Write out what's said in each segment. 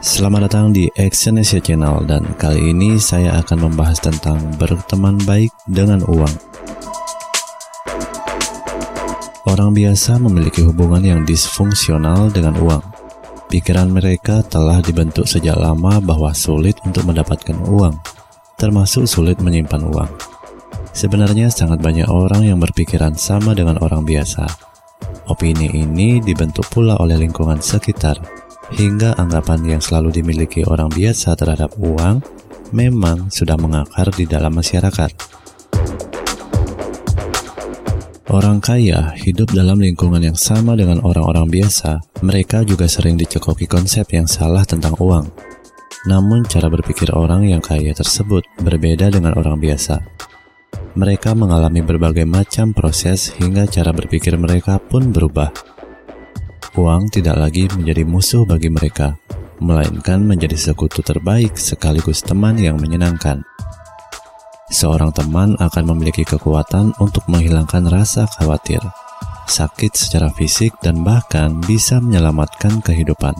Selamat datang di Exyonesia Channel dan kali ini saya akan membahas tentang berteman baik dengan uang. Orang biasa memiliki hubungan yang disfungsional dengan uang. Pikiran mereka telah dibentuk sejak lama bahwa sulit untuk mendapatkan uang, termasuk sulit menyimpan uang. Sebenarnya sangat banyak orang yang berpikiran sama dengan orang biasa. Opini ini dibentuk pula oleh lingkungan sekitar, hingga anggapan yang selalu dimiliki orang biasa terhadap uang memang sudah mengakar di dalam masyarakat. Orang kaya hidup dalam lingkungan yang sama dengan orang-orang biasa. Mereka juga sering dicekoki konsep yang salah tentang uang. Namun, cara berpikir orang yang kaya tersebut berbeda dengan orang biasa. Mereka mengalami berbagai macam proses hingga cara berpikir mereka pun berubah. Uang tidak lagi menjadi musuh bagi mereka, melainkan menjadi sekutu terbaik sekaligus teman yang menyenangkan. Seorang teman akan memiliki kekuatan untuk menghilangkan rasa khawatir, sakit secara fisik, dan bahkan bisa menyelamatkan kehidupan.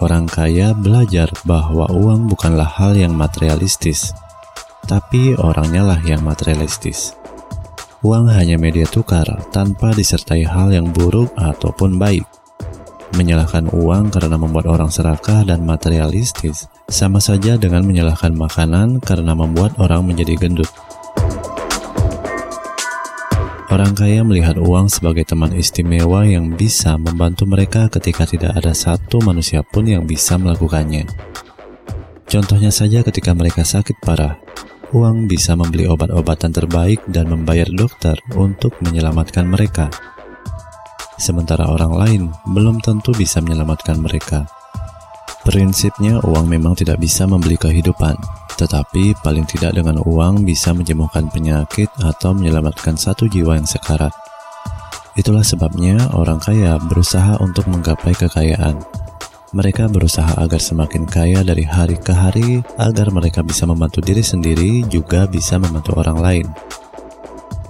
Orang kaya belajar bahwa uang bukanlah hal yang materialistis, tapi orangnya lah yang materialistis. Uang hanya media tukar tanpa disertai hal yang buruk ataupun baik. Menyalahkan uang karena membuat orang serakah dan materialistis sama saja dengan menyalahkan makanan karena membuat orang menjadi gendut. Orang kaya melihat uang sebagai teman istimewa yang bisa membantu mereka ketika tidak ada satu manusia pun yang bisa melakukannya. Contohnya saja ketika mereka sakit parah, uang bisa membeli obat-obatan terbaik dan membayar dokter untuk menyelamatkan mereka. Sementara orang lain belum tentu bisa menyelamatkan mereka. Prinsipnya uang memang tidak bisa membeli kehidupan, tetapi paling tidak dengan uang bisa menyembuhkan penyakit atau menyelamatkan satu jiwa yang sekarat. Itulah sebabnya orang kaya berusaha untuk menggapai kekayaan, mereka berusaha agar semakin kaya dari hari ke hari, agar mereka bisa membantu diri sendiri, juga bisa membantu orang lain.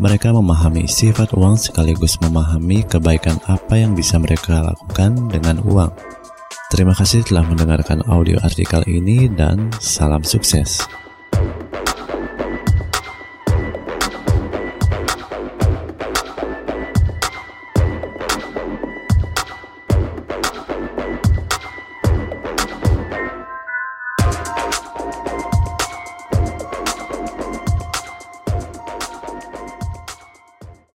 Mereka memahami sifat uang sekaligus memahami kebaikan apa yang bisa mereka lakukan dengan uang. Terima kasih telah mendengarkan audio artikel ini, dan salam sukses.